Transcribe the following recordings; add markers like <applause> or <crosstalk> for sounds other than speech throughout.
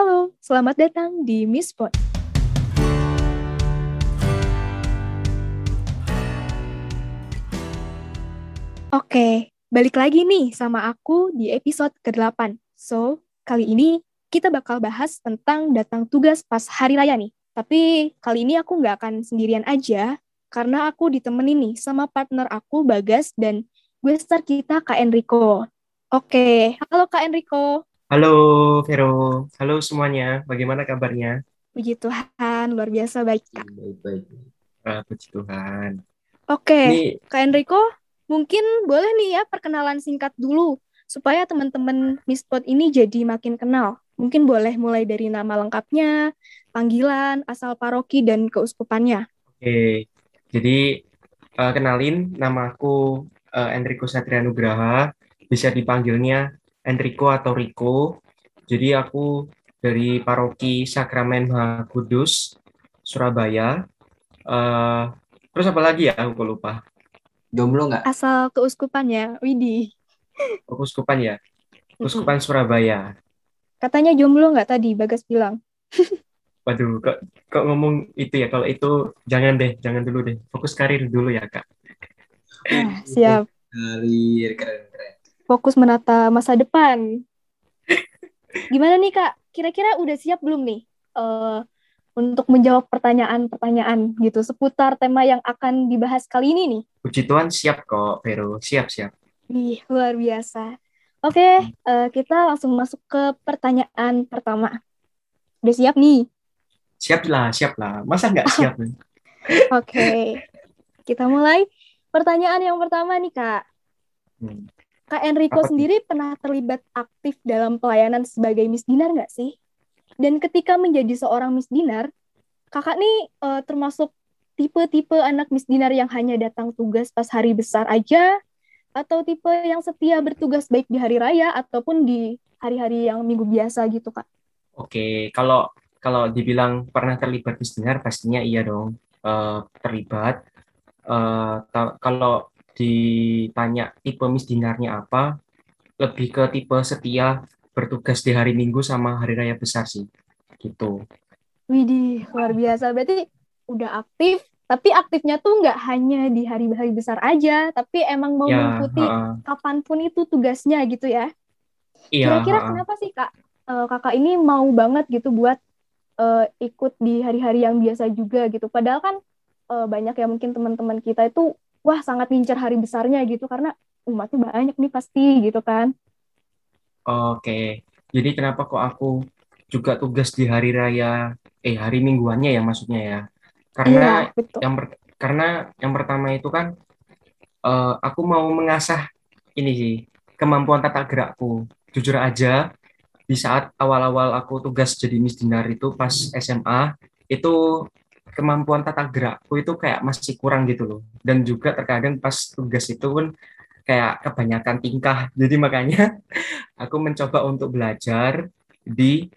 Halo, selamat datang di Miss Pod. Oke, balik lagi nih sama aku di episode ke-8. So, kali ini kita bakal bahas tentang datang tugas pas hari raya nih. Tapi kali ini aku nggak akan sendirian aja, karena aku ditemenin nih sama partner aku, Bagas, dan gue star kita, Kak Enrico. Oke, halo Kak Enrico. Halo Vero, halo semuanya, bagaimana kabarnya? Puji Tuhan, luar biasa baik Kak. Baik-baik. Ah, puji Tuhan. Oke, Ini Kak Enrico, mungkin boleh nih ya perkenalan singkat dulu, supaya teman-teman Mispot ini jadi makin kenal. Mungkin boleh mulai dari nama lengkapnya, panggilan, asal paroki, dan keuskupannya. oke. Jadi eh, kenalin, nama aku eh, Enrico Satria Nugraha, bisa dipanggilnya Enrico atau Rico. Jadi aku dari paroki Sakramen Maha Kudus, Surabaya. Eh, terus apa lagi ya? Aku lupa. Jomblo nggak? Asal keuskupannya, Widih. Keuskupan ya. Keuskupan Surabaya. Katanya jomblo nggak tadi, Bagas bilang. <laughs> Waduh, kok, kok ngomong itu ya? Kalau itu jangan deh, jangan dulu deh. Fokus karir dulu ya, Kak. Nah, siap. Karir keren. Fokus menata masa depan. Gimana nih, Kak? Kira-kira udah siap belum nih eh, untuk menjawab pertanyaan-pertanyaan gitu seputar tema yang akan dibahas kali ini nih? Puji Tuhan siap kok, Vero. Siap, siap. Ih, luar biasa. Oke, eh, kita langsung masuk ke pertanyaan pertama. Udah siap nih? Siap lah, siap lah. Masa nggak siap? nih? Oke, kita mulai. Pertanyaan yang pertama nih, Kak. Hmm. Kak Enrico sendiri pernah terlibat aktif dalam pelayanan sebagai Miss Dinar nggak sih? Dan ketika menjadi seorang Miss Dinar, kakak nih eh, termasuk tipe-tipe anak Miss Dinar yang hanya datang tugas pas hari besar aja, atau tipe yang setia bertugas baik di hari raya ataupun di hari-hari yang minggu biasa gitu, Kak? Oke, kalau kalau dibilang pernah terlibat di Dinar, pastinya iya dong. Eh, terlibat. Ta- kalau ditanya tipe Miss Dinarnya apa, lebih ke tipe setia bertugas di hari Minggu sama hari raya besar sih. Gitu. Widih, luar biasa. Berarti udah aktif, tapi aktifnya tuh nggak hanya di hari-hari besar aja, tapi emang mau Ya, mengikuti heeh. kapan pun itu tugasnya gitu ya. Iya, Kira-kira heeh. kenapa sih Kak, eh, kakak ini mau banget gitu buat eh, ikut di hari-hari yang biasa juga gitu. Padahal kan eh, banyak ya mungkin teman-teman kita itu wah sangat ngincer hari besarnya gitu karena umatnya banyak nih pasti gitu kan. Oke, jadi kenapa kok aku juga tugas di hari raya, eh hari mingguannya ya maksudnya ya? Karena Iya, betul. yang per- karena yang pertama itu kan eh, aku mau mengasah ini sih kemampuan tata gerakku. Jujur aja, di saat awal-awal aku tugas jadi Miss Dinar itu pas SMA, itu kemampuan tata gerakku itu kayak masih kurang gitu loh. Dan juga terkadang pas tugas itu pun kayak kebanyakan tingkah. <laughs> Jadi makanya <laughs> aku mencoba untuk belajar di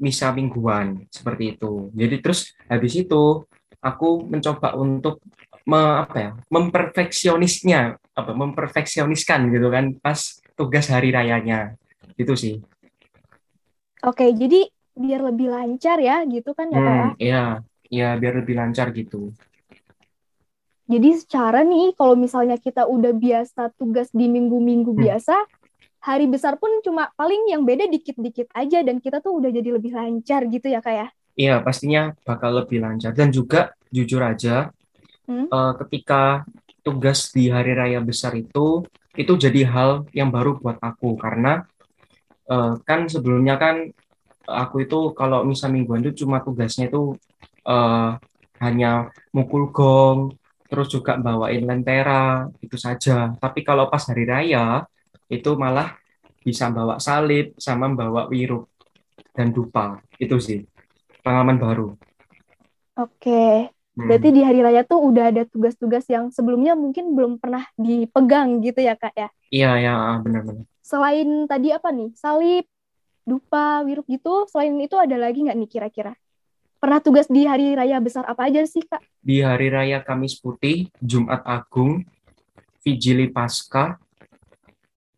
misa mingguan seperti itu. Jadi terus habis itu aku mencoba untuk me- apa ya, memperfeksionisnya, apa memperfeksioniskan gitu kan pas tugas hari rayanya. Itu sih. Oke, jadi biar lebih lancar ya gitu kan ya. Hmm, iya, iya biar lebih lancar gitu. Jadi secara nih, kalau misalnya kita udah biasa tugas di minggu-minggu Hmm. biasa, hari besar pun cuma paling yang beda dikit-dikit aja dan kita tuh udah jadi lebih lancar gitu ya kak ya. Iya, pastinya bakal lebih lancar. Dan juga jujur aja, Hmm. eh, ketika tugas di hari raya besar itu, itu jadi hal yang baru buat aku karena eh, kan sebelumnya kan aku itu kalau misa mingguan itu cuma tugasnya itu eh, hanya mukul gong, terus juga bawain lentera, itu saja. Tapi kalau pas hari raya, itu malah bisa bawa salib sama bawa wiruk dan dupa. Itu sih pengalaman baru. Oke, Hmm. berarti di hari raya tuh udah ada tugas-tugas yang sebelumnya mungkin belum pernah dipegang gitu ya kak ya. Iya, ya, benar-benar. Selain tadi apa nih, salib, dupa, wiruk gitu, selain itu ada lagi nggak nih kira-kira? Pernah tugas di hari raya besar apa aja sih kak? Di hari raya Kamis Putih, Jumat Agung, Vigili Paskah,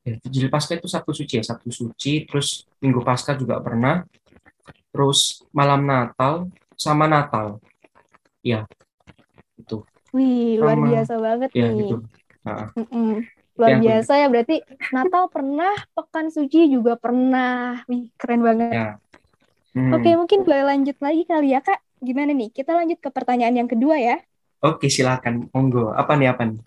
ya, Vigili Paskah itu Sabtu Suci ya, Sabtu Suci, terus Minggu Paskah juga pernah, terus malam Natal sama Natal. Ya, itu. Wih, luar Sama- biasa banget Ya, nih. gitu. Nah, Mm-mm. Luar Yang aku- biasa ya berarti Natal pernah, Pekan Suci juga pernah. Wih, keren banget. ya. Hmm. Oke, mungkin boleh lanjut lagi kali ya, Kak. Gimana nih? Kita lanjut ke pertanyaan yang kedua ya. Oke, silakan. Monggo. Apa nih, apa nih?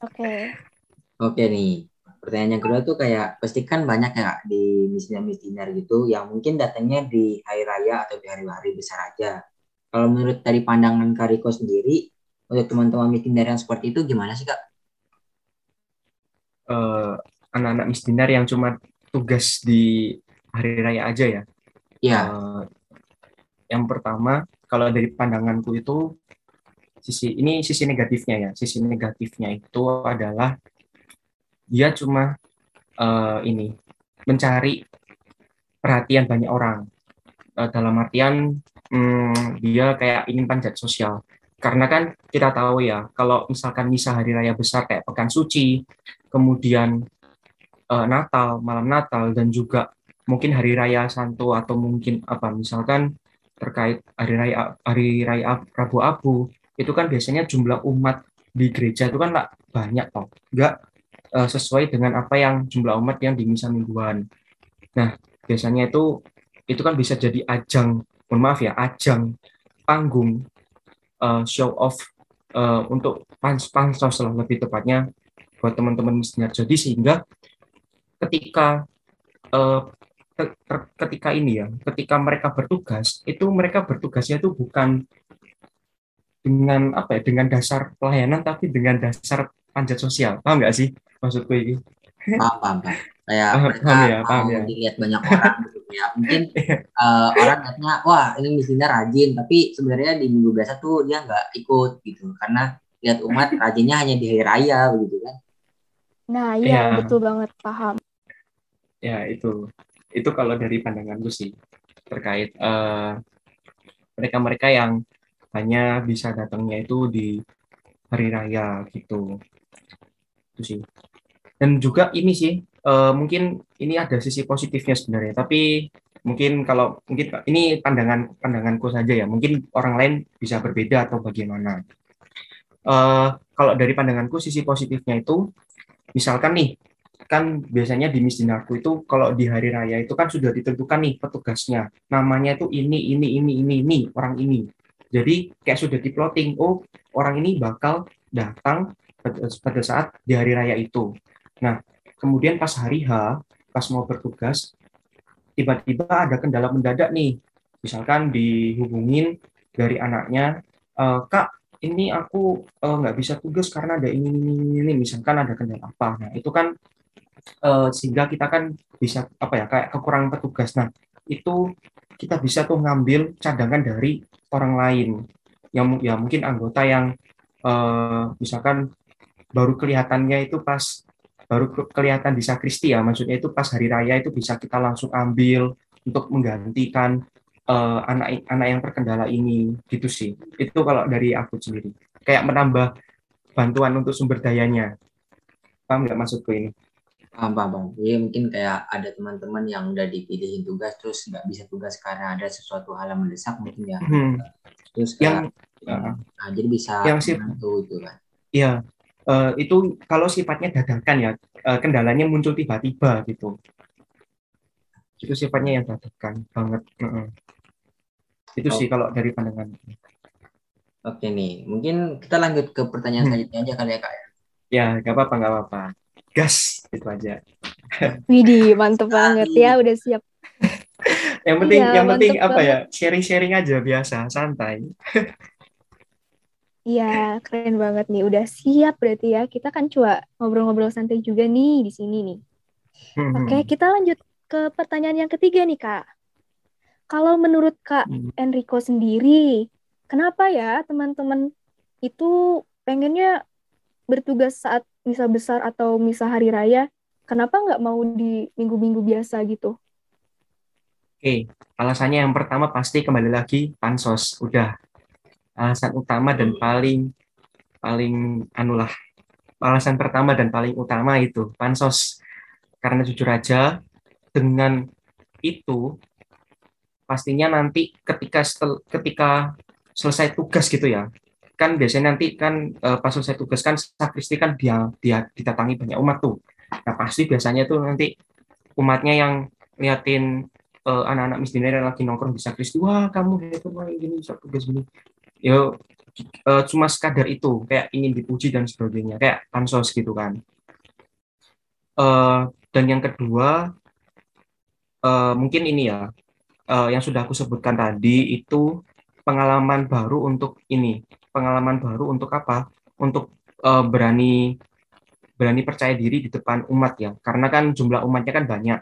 Oke. <laughs> Oke nih, pertanyaan yang kedua tuh kayak pasti kan banyak ya di Miss Dinar gitu yang mungkin datangnya di hari raya atau di hari-hari besar aja. Kalau menurut dari pandangan Kak Riko sendiri, untuk teman-teman Miss Dinar yang seperti itu gimana sih Kak? Eh, anak-anak misdinar yang cuma tugas di hari raya aja ya. Ya, Eh, yang pertama, kalau dari pandanganku itu sisi ini sisi negatifnya ya. Sisi negatifnya itu adalah dia cuma eh, ini mencari perhatian banyak orang. Eh, dalam artian hmm, dia kayak ingin panjat sosial. Karena kan kita tahu ya, kalau misalkan misa hari raya besar kayak Pekan Suci, kemudian eh, Natal, malam Natal, dan juga mungkin hari raya Santo atau mungkin apa misalkan terkait hari raya hari raya Rabu Abu itu kan biasanya jumlah umat di gereja itu kan banyak toh. Nggak eh, sesuai dengan apa yang jumlah umat yang di misa mingguan. Nah biasanya itu itu kan bisa jadi ajang mohon maaf ya ajang panggung eh, show off eh, untuk pans pansos lah lebih tepatnya buat teman-teman misalnya jadi sehingga ketika ke- ke- ketika ini ya, ketika mereka bertugas, itu mereka bertugasnya itu bukan dengan apa ya, dengan dasar pelayanan, tapi dengan dasar panjat sosial. Paham nggak sih maksudku ini? paham, paham, paham. Kayak Paham, mereka paham ya, paham mau ya. dilihat banyak orang gitu ya. Mungkin <laughs> eh, orang lihatnya, wah ini Miss Dinar rajin, tapi sebenarnya di minggu biasa tuh dia nggak ikut gitu. Karena lihat umat <laughs> rajinnya hanya di hari raya begitu kan. Nah, iya, Iya. betul banget. Paham. Ya itu, itu kalau dari pandanganku sih terkait eh, mereka-mereka yang hanya bisa datangnya itu di hari raya gitu. Itu sih. Dan juga ini sih, eh, mungkin ini ada sisi positifnya sebenarnya, tapi mungkin kalau mungkin ini pandangan pandanganku saja ya, mungkin orang lain bisa berbeda atau bagaimana. Eh, kalau dari pandanganku sisi positifnya itu, misalkan nih, kan biasanya di Miss Dinarku itu kalau di hari raya itu kan sudah ditentukan nih petugasnya, namanya itu ini ini ini ini ini orang ini. Jadi kayak sudah diplotting, oh orang ini bakal datang pada saat di hari raya itu. Nah, kemudian pas hari H, pas mau bertugas, tiba-tiba ada kendala mendadak nih. Misalkan dihubungin dari anaknya, "Eh, Kak, ini aku eh, nggak bisa tugas karena ada ini, ini, ini." Misalkan ada kendala apa. Nah, itu kan eh, sehingga kita kan bisa apa ya kayak kekurangan petugas. Nah, itu kita bisa tuh ngambil cadangan dari orang lain. Yang ya mungkin anggota yang eh, misalkan baru kelihatannya itu pas baru ke- kelihatan di sakristi ya maksudnya itu pas hari raya itu bisa kita langsung ambil untuk menggantikan eh, anak anak yang terkendala ini. Gitu sih. Itu kalau dari aku sendiri. Kayak menambah bantuan untuk sumber dayanya. Paham nggak maksudku ini Paham, paham, paham. Jadi mungkin kayak ada teman-teman yang udah dipilihin tugas terus nggak bisa tugas karena ada sesuatu hal yang mendesak mungkin ya. Hmm. Terus yang kayak, uh, nah, jadi bisa yang sih- itu kan. ya eh, itu kalau sifatnya dadakan ya eh, kendalanya muncul tiba-tiba gitu itu sifatnya yang dadakan banget Heeh. itu Oh. sih kalau dari pandangan Oke nih, mungkin kita lanjut ke pertanyaan Hmm. selanjutnya aja kali ya kak. ya nggak apa-apa nggak apa-apa gas itu aja Widih, mantep banget ya. Udah siap. <laughs> yang penting Iya, yang penting apa ya sharing-sharing aja biasa santai <laughs> Iya, keren banget nih. Udah siap berarti ya. Kita kan cuma ngobrol-ngobrol santai juga nih di sini nih. Hmm, Oke, kita lanjut ke pertanyaan yang ketiga nih, Kak. Kalau menurut Kak Hmm. Enrico sendiri, kenapa ya teman-teman itu pengennya bertugas saat misa besar atau misa hari raya? Kenapa nggak mau di minggu-minggu biasa gitu? Oke, alasannya yang pertama pasti kembali lagi pansos. Udah alasan utama dan paling paling anulah alasan pertama dan paling utama itu pansos. Karena jujur aja dengan itu pastinya nanti ketika setel, ketika selesai tugas gitu ya kan biasanya nanti kan uh, pas selesai tugas kan sakristi kan dia dia didatangi banyak umat tuh. Nah pasti biasanya tuh nanti umatnya yang liatin uh, anak-anak misdiner yang lagi nongkrong di sakristi wah kamu itu wah gini tugas gini. Yo uh, cuma sekadar itu kayak ingin dipuji dan sebagainya kayak pansos gitu kan. Uh, dan yang kedua uh, mungkin ini ya uh, yang sudah aku sebutkan tadi itu pengalaman baru untuk ini pengalaman baru untuk apa? Untuk uh, berani berani percaya diri di depan umat ya. Karena kan jumlah umatnya kan banyak.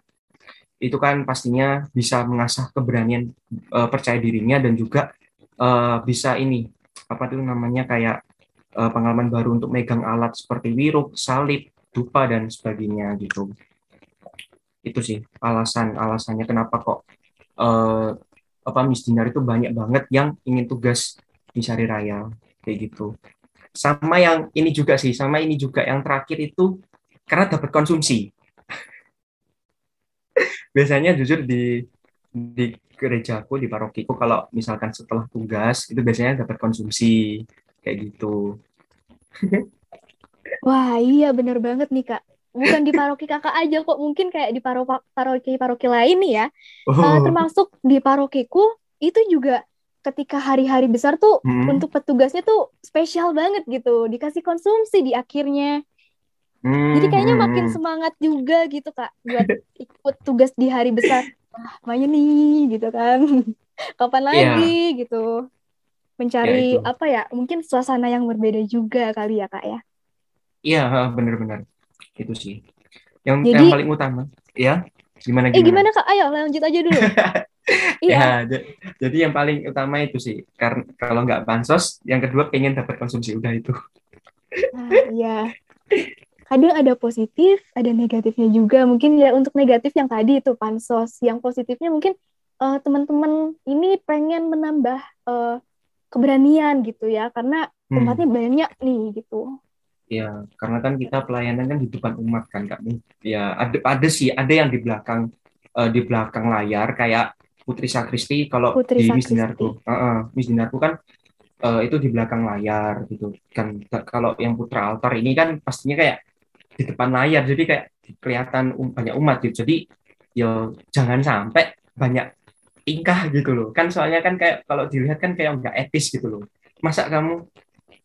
Itu kan pastinya bisa mengasah keberanian uh, percaya dirinya dan juga uh, bisa ini apa itu namanya kayak uh, pengalaman baru untuk megang alat seperti wiruk, salib, dupa dan sebagainya gitu. Itu sih alasan alasannya kenapa kok uh, apa misdinar itu banyak banget yang ingin tugas di Sari Raya kayak gitu. Sama yang ini juga sih, sama ini juga yang terakhir itu karena dapat konsumsi. <laughs> Biasanya jujur di di gerejaku di parokiku kalau misalkan setelah tugas itu biasanya dapat konsumsi kayak gitu. <laughs> Wah iya bener banget nih kak. Bukan di paroki kakak aja kok, mungkin kayak di paro paroki-paroki lain nih ya. Oh. Uh, termasuk di parokiku itu juga ketika hari-hari besar tuh hmm. untuk petugasnya tuh spesial banget gitu, dikasih konsumsi di akhirnya. Hmm. Jadi kayaknya makin semangat juga gitu kak buat ikut tugas di hari besar. Ah, main nih gitu kan. <laughs> Kapan iya. lagi yeah. gitu. Mencari yeah, apa ya mungkin suasana yang berbeda juga kali ya kak ya. Iya yeah, bener-bener. Itu sih. Yang Jadi, yang paling utama. Ya gimana gimana? eh gimana kak? Ayo lanjut aja dulu <laughs> iya <laughs> ya, jadi yang paling utama itu sih karena kalau nggak bansos yang kedua pengen dapat konsumsi udah itu nah, iya kadang ada positif, ada negatifnya juga. Mungkin ya untuk negatif yang tadi itu pansos, yang positifnya mungkin uh, teman-teman ini pengen menambah uh, keberanian gitu ya, karena umatnya hmm. banyak nih gitu. Ya, karena kan kita pelayanan kan di depan umat kan, Kak. Ya, ada ada sih, ada yang di belakang uh, di belakang layar kayak Putri Sakristi kalau Putri di Misdinarku. Uh, uh, Misdinarku kan uh, itu di belakang layar gitu kan. Kalau yang Putra Altar ini kan pastinya kayak di depan layar jadi kayak kelihatan um, banyak umat gitu. Jadi yo jangan sampai banyak tingkah gitu loh. Kan soalnya kan kayak kalau dilihat kan kayak nggak etis gitu loh. Masa kamu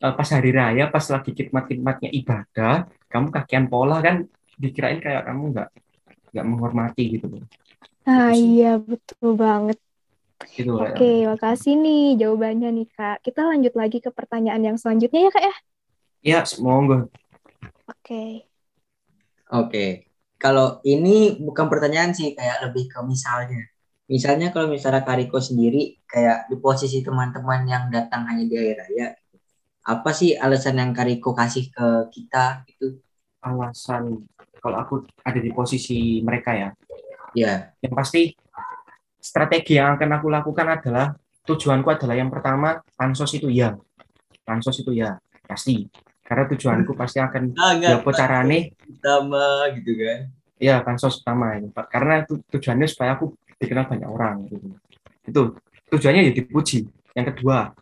uh, pas hari raya pas lagi khidmat-khidmatnya ibadah kamu kakian pola kan dikirain kayak kamu nggak nggak menghormati gitu loh ah gitu iya betul banget gitu Oke, okay, ya. makasih nih jawabannya nih Kak. Kita lanjut lagi ke pertanyaan yang selanjutnya ya Kak ya? Ya, semoga. Oke. Okay. Oke. Kalau ini bukan pertanyaan sih, kayak lebih ke misalnya. Misalnya kalau misalnya Kariko sendiri kayak di posisi teman-teman yang datang hanya di hari raya, apa sih alasan yang Kariko kasih ke kita itu? Alasan kalau aku ada di posisi mereka ya. Ya. Yang pasti strategi yang akan aku lakukan adalah tujuanku adalah yang pertama pansos itu ya. Pansos itu ya, pasti. Karena tujuanku pasti akan <laughs> ya carane utama gitu kan? Ya pansos utama ini. Karena tu, tujuannya supaya aku dikenal banyak orang gitu. Itu tujuannya ya dipuji. Yang kedua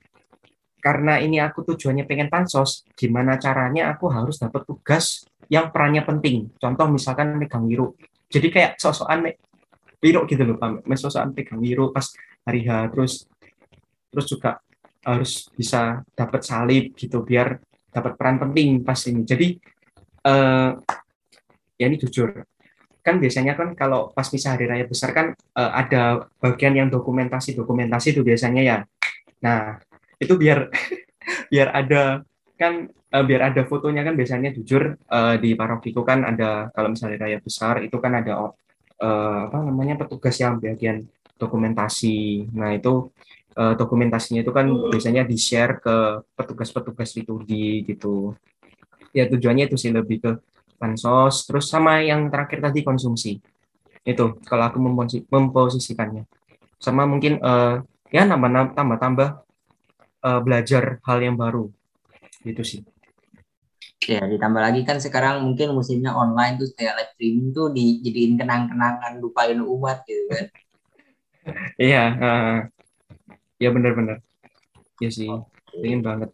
karena ini aku tujuannya pengen pansos gimana caranya aku harus dapat tugas yang perannya penting. Contoh misalkan megang wiru jadi kayak sosokan wiru gitu loh Pak sosokan pegang wiru pas hari H terus terus juga harus bisa dapat salib gitu biar dapat peran penting pas ini. Jadi uh, ya ini jujur kan biasanya kan kalau pas misa hari raya besar kan uh, ada bagian yang dokumentasi dokumentasi itu biasanya ya. Nah itu biar <laughs> biar ada kan uh, biar ada fotonya kan biasanya jujur uh, di parokiku kan ada kalau misalnya raya besar itu kan ada uh, apa namanya petugas yang bagian dokumentasi. Nah itu uh, dokumentasinya itu kan biasanya di share ke petugas-petugas itu di gitu. Ya tujuannya itu sih lebih ke pansos terus sama yang terakhir tadi konsumsi. Itu kalau aku memposisikannya. Sama mungkin uh, ya nambah tambah tambah uh, belajar hal yang baru. Gitu sih ya ditambah lagi kan sekarang mungkin musimnya online tuh kayak live streaming tuh dijadiin kenang-kenangan lupain umat gitu kan <laughs> Iya, uh, ya benar-benar. Ya sih, pengen banget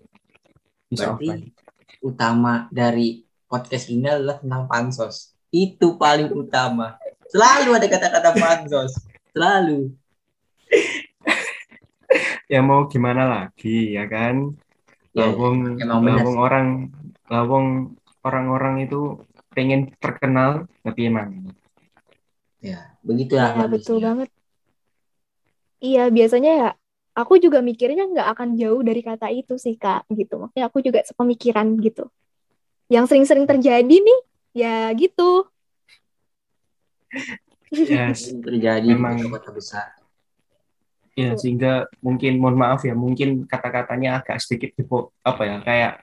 bisa Berarti offline. utama dari podcast ini adalah tentang pansos. Itu paling utama. Selalu ada kata-kata pansos. Selalu. <laughs> Ya mau gimana lagi ya kan? Ya, lawung sih. orang, lawung orang-orang itu pengen terkenal, tapi emang Ya, begitulah Iya, betul manusia. banget. Iya, biasanya ya aku juga mikirnya nggak akan jauh dari kata itu sih, Kak, gitu. Makanya aku juga sepemikiran gitu. Yang sering-sering terjadi nih, ya gitu. ya, <laughs> Ini terjadi Memang. kota besar. ya sehingga mungkin mohon maaf ya, mungkin kata-katanya agak sedikit apa ya, kayak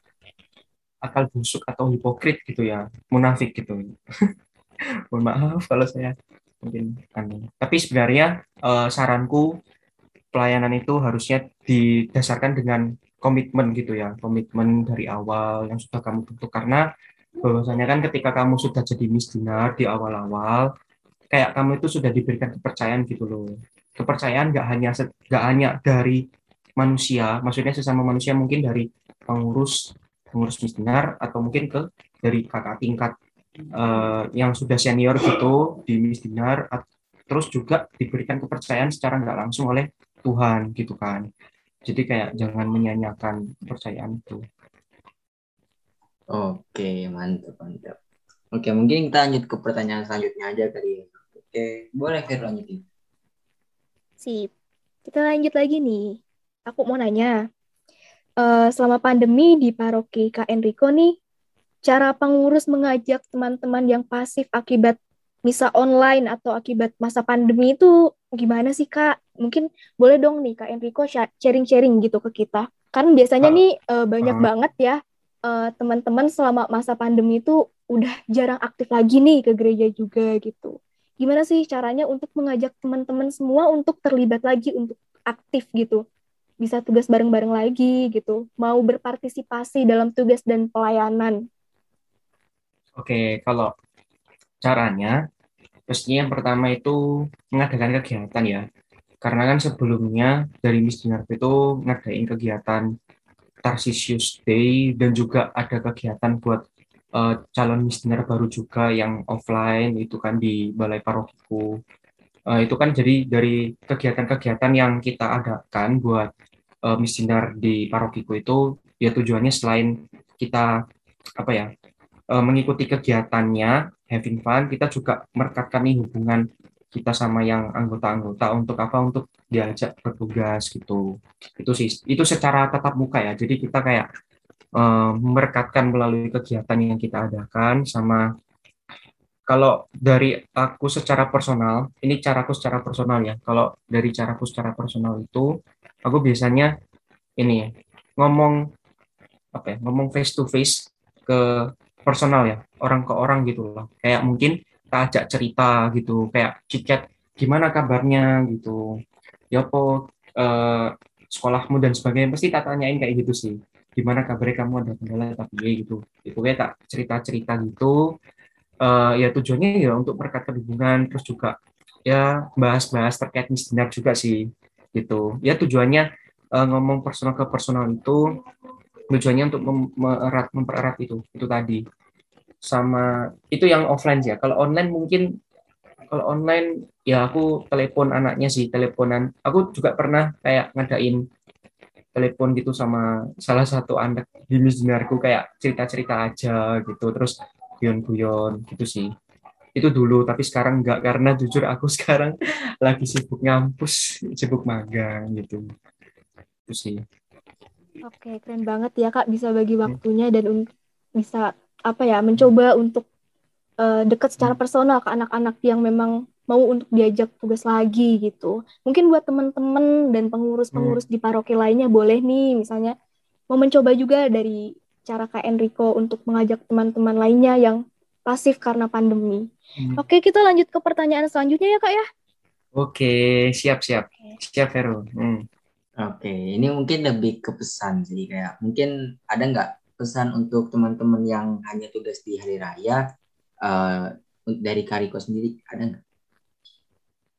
akal busuk atau hipokrit gitu ya, munafik gitu. <laughs> mohon maaf kalau saya mungkin aneh. Tapi sebenarnya eh, saranku pelayanan itu harusnya didasarkan dengan komitmen gitu ya, komitmen dari awal yang sudah kamu bentuk karena bahwasanya kan ketika kamu sudah jadi misdinar di awal-awal, kayak kamu itu sudah diberikan kepercayaan gitu loh. Kepercayaan nggak hanya nggak hanya dari manusia, maksudnya sesama manusia mungkin dari pengurus pengurus misdinar atau mungkin ke dari kakak tingkat eh, yang sudah senior gitu di misdinar, terus juga diberikan kepercayaan secara nggak langsung oleh Tuhan gitu kan. Jadi kayak jangan menyanyiakan kepercayaan itu. Oke, mantap, mantap. Oke, mungkin kita lanjut ke pertanyaan selanjutnya aja kali ya. Oke, boleh Fir lanjutin. Sip. Kita lanjut lagi nih. Aku mau nanya, eh, selama pandemi di paroki Kak Enrico nih, cara pengurus mengajak teman-teman yang pasif akibat misa online atau akibat masa pandemi itu gimana sih Kak? Mungkin boleh dong nih Kak Enrico sha- sharing-sharing gitu ke kita. Kan biasanya Ah. nih eh, banyak Ah. banget ya eh, teman-teman selama masa pandemi itu udah jarang aktif lagi nih ke gereja juga gitu. Gimana sih caranya untuk mengajak teman-teman semua untuk terlibat lagi untuk aktif gitu? Bisa tugas bareng-bareng lagi gitu. Mau berpartisipasi dalam tugas dan pelayanan. Oke, kalau caranya, pastinya yang pertama itu mengadakan kegiatan ya. Karena kan sebelumnya dari Miss Dinar itu ngadain kegiatan Tarsisius Day dan juga ada kegiatan buat eh, calon Miss Dinar baru juga yang offline itu kan di Balai Parokiku. Eh, itu kan jadi dari kegiatan-kegiatan yang kita adakan buat Dinar di Parokiku itu ya tujuannya selain kita apa ya eh, mengikuti kegiatannya, having fun, kita juga merekatkan nih hubungan kita sama yang anggota-anggota untuk apa? Untuk diajak bertugas gitu. Itu sih, itu secara tatap muka ya. Jadi kita kayak eh, merekatkan melalui kegiatan yang kita adakan sama kalau dari aku secara personal, ini caraku secara personal ya. Kalau dari caraku secara personal itu, aku biasanya ini ngomong apa ya, ngomong face to face ke personal ya, orang ke orang gitu loh. Kayak mungkin kita ajak cerita gitu, kayak chit-chat gimana kabarnya gitu. Ya po eh, sekolahmu dan sebagainya pasti tak tanyain kayak gitu sih. Gimana kabarnya kamu ada kendala tapi gitu. Itu kayak tak cerita-cerita gitu. Eh, ya tujuannya ya untuk merekatkan hubungan terus juga ya bahas-bahas terkait misdinar juga sih gitu. Ya tujuannya eh, ngomong personal ke personal itu tujuannya untuk mem- mempererat itu itu tadi. Sama itu yang offline ya. Kalau online mungkin kalau online ya aku telepon anaknya sih teleponan. Aku juga pernah kayak ngadain telepon gitu sama salah satu anak di misdinarku kayak cerita-cerita aja gitu. Terus guyon-guyon gitu sih itu dulu tapi sekarang enggak karena jujur aku <laughs> sekarang lagi sibuk ngampus sibuk magang gitu. Itu sih. Oke, keren banget ya Kak bisa bagi waktunya dan bisa apa ya mencoba untuk eh, dekat secara personal ke anak-anak yang memang mau untuk diajak tugas lagi gitu. Mungkin buat teman-teman dan pengurus-pengurus di paroki lainnya boleh nih misalnya mau mencoba juga dari cara Kak Enrico untuk mengajak teman-teman lainnya yang pasif karena pandemi. Hmm. Oke, kita lanjut ke pertanyaan selanjutnya ya Kak ya. Oke, siap siap. Siap Vero. Hmm. Oke, ini mungkin lebih ke pesan sih kayak mungkin ada nggak pesan untuk teman-teman yang hanya tugas di hari raya eh, dari Kariko sendiri ada nggak?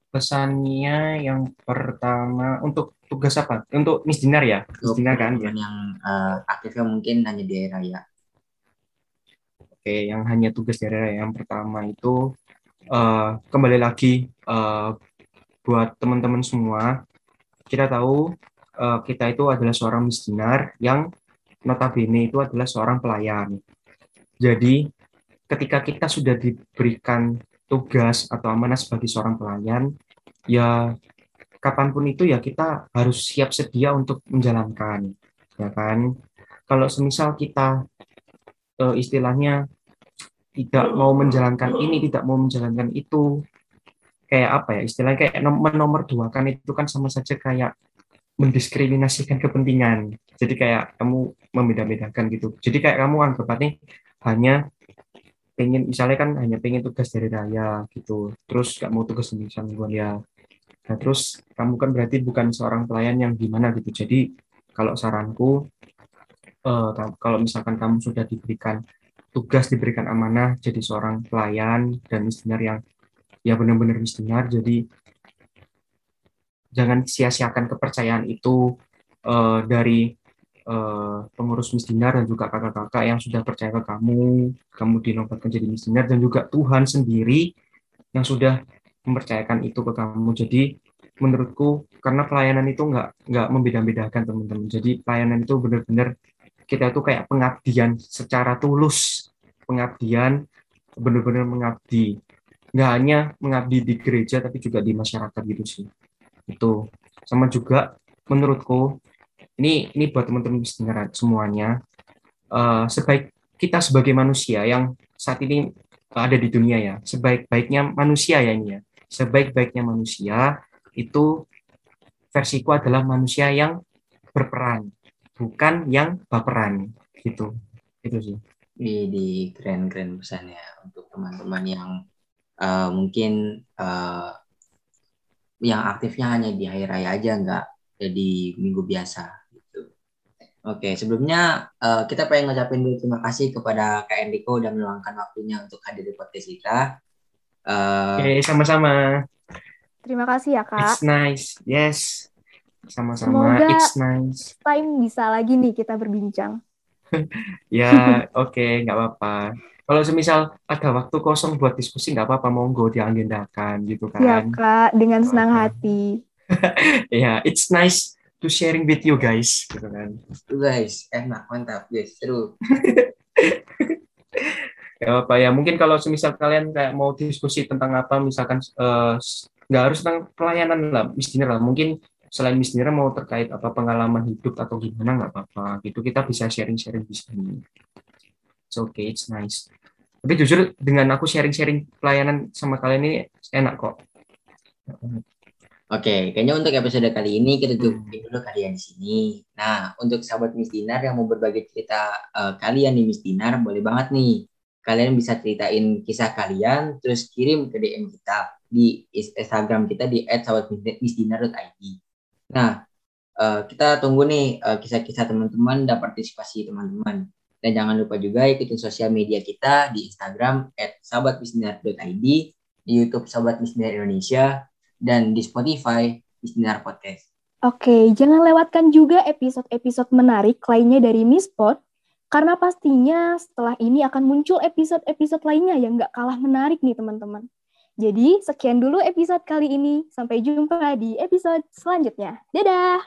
pesannya yang pertama untuk tugas apa? Untuk Miss Dinar ya? Miss Dinar kan ya? yang eh, aktifnya mungkin hanya di hari raya. Oke, yang hanya tugas dari Raya yang pertama itu eh, kembali lagi eh, buat teman-teman semua, kita tahu eh, kita itu adalah seorang misdinar yang notabene itu adalah seorang pelayan. Jadi, ketika kita sudah diberikan tugas atau amanah sebagai seorang pelayan, ya kapan pun itu ya kita harus siap sedia untuk menjalankan, ya kan? Kalau semisal kita istilahnya tidak mau menjalankan ini, tidak mau menjalankan itu, kayak apa ya istilahnya kayak nom- menomorduakan itu kan sama saja kayak mendiskriminasikan kepentingan. Jadi kayak kamu membeda-bedakan gitu. Jadi kayak kamu anggapannya hanya pengen misalnya kan hanya pengen tugas dari raya gitu. Terus gak mau tugas di mingguan ya. Nah terus kamu kan berarti bukan seorang pelayan yang gimana gitu. Jadi kalau saranku kam- kalau misalkan kamu sudah diberikan tugas diberikan amanah jadi seorang pelayan dan misdinar yang ya benar-benar misdinar jadi jangan sia-siakan kepercayaan itu eh, dari eh, pengurus misdinar dan juga kakak-kakak yang sudah percaya ke kamu kamu dinobatkan jadi misdinar dan juga Tuhan sendiri yang sudah mempercayakan itu ke kamu. Jadi menurutku karena pelayanan itu nggak nggak membeda-bedakan teman-teman. Jadi pelayanan itu benar-benar kita itu kayak pengabdian secara tulus. Pengabdian benar-benar mengabdi. Nggak hanya mengabdi di gereja tapi juga di masyarakat gitu sih. Itu. Sama juga menurutku ini ini buat teman-teman pendengar semuanya. Eh, sebaik kita sebagai manusia yang saat ini ada di dunia ya sebaik-baiknya manusia ya ini ya. Sebaik-baiknya manusia itu versiku adalah manusia yang berperan bukan yang baperan gitu itu sih Di, di keren-keren pesannya untuk teman-teman yang eh, mungkin eh, yang aktifnya hanya di hari raya aja nggak jadi minggu biasa gitu. Oke, sebelumnya eh, kita pengen ngucapin dulu terima kasih kepada Kak Enrico udah meluangkan waktunya untuk hadir di podcast kita. Eh, Oke, sama-sama Terima kasih ya, Kak. it's nice yes sama-sama Semoga- it's nice Time bisa lagi nih kita berbincang. <laughs> Ya, oke, nggak apa-apa. Kalau semisal ada waktu kosong buat diskusi, nggak apa-apa, monggo diagendakan gitu Siap, kan. Kak. Dengan senang hati. <laughs> Ya, it's nice to sharing with you guys, gitu kan. guys, enak, mantap, guys, seru. <laughs> Ya apa ya, mungkin kalau semisal kalian kayak mau diskusi tentang apa, misalkan eh, nggak harus tentang pelayanan lah, misdinar lah. Mungkin selain misdinar mau terkait apa pengalaman hidup atau gimana nggak apa-apa. Gitu kita bisa sharing-sharing di sini. It's okay, it's nice. Tapi jujur dengan aku sharing-sharing pelayanan sama kalian ini enak kok. Oke, kayaknya untuk episode kali ini kita cukupin dulu kalian di sini. Nah, untuk sahabat Miss Dinar yang mau berbagi cerita eh, kalian di Miss Dinar, boleh banget nih. Kalian bisa ceritain kisah kalian, terus kirim ke DM kita di Instagram kita di @sahabatmissdinar.id. Nah, eh, kita tunggu nih eh, kisah-kisah teman-teman dan partisipasi teman-teman. Dan jangan lupa juga ikutin sosial media kita di Instagram @sahabatmissdinar.id, di YouTube Sahabat Miss Dinar Indonesia, dan di Spotify Istinar Podcast. Oke, jangan lewatkan juga episode-episode menarik lainnya dari Mispot, karena pastinya setelah ini akan muncul episode-episode lainnya yang nggak kalah menarik nih teman-teman. Jadi, sekian dulu episode kali ini. Sampai jumpa di episode selanjutnya. Dadah!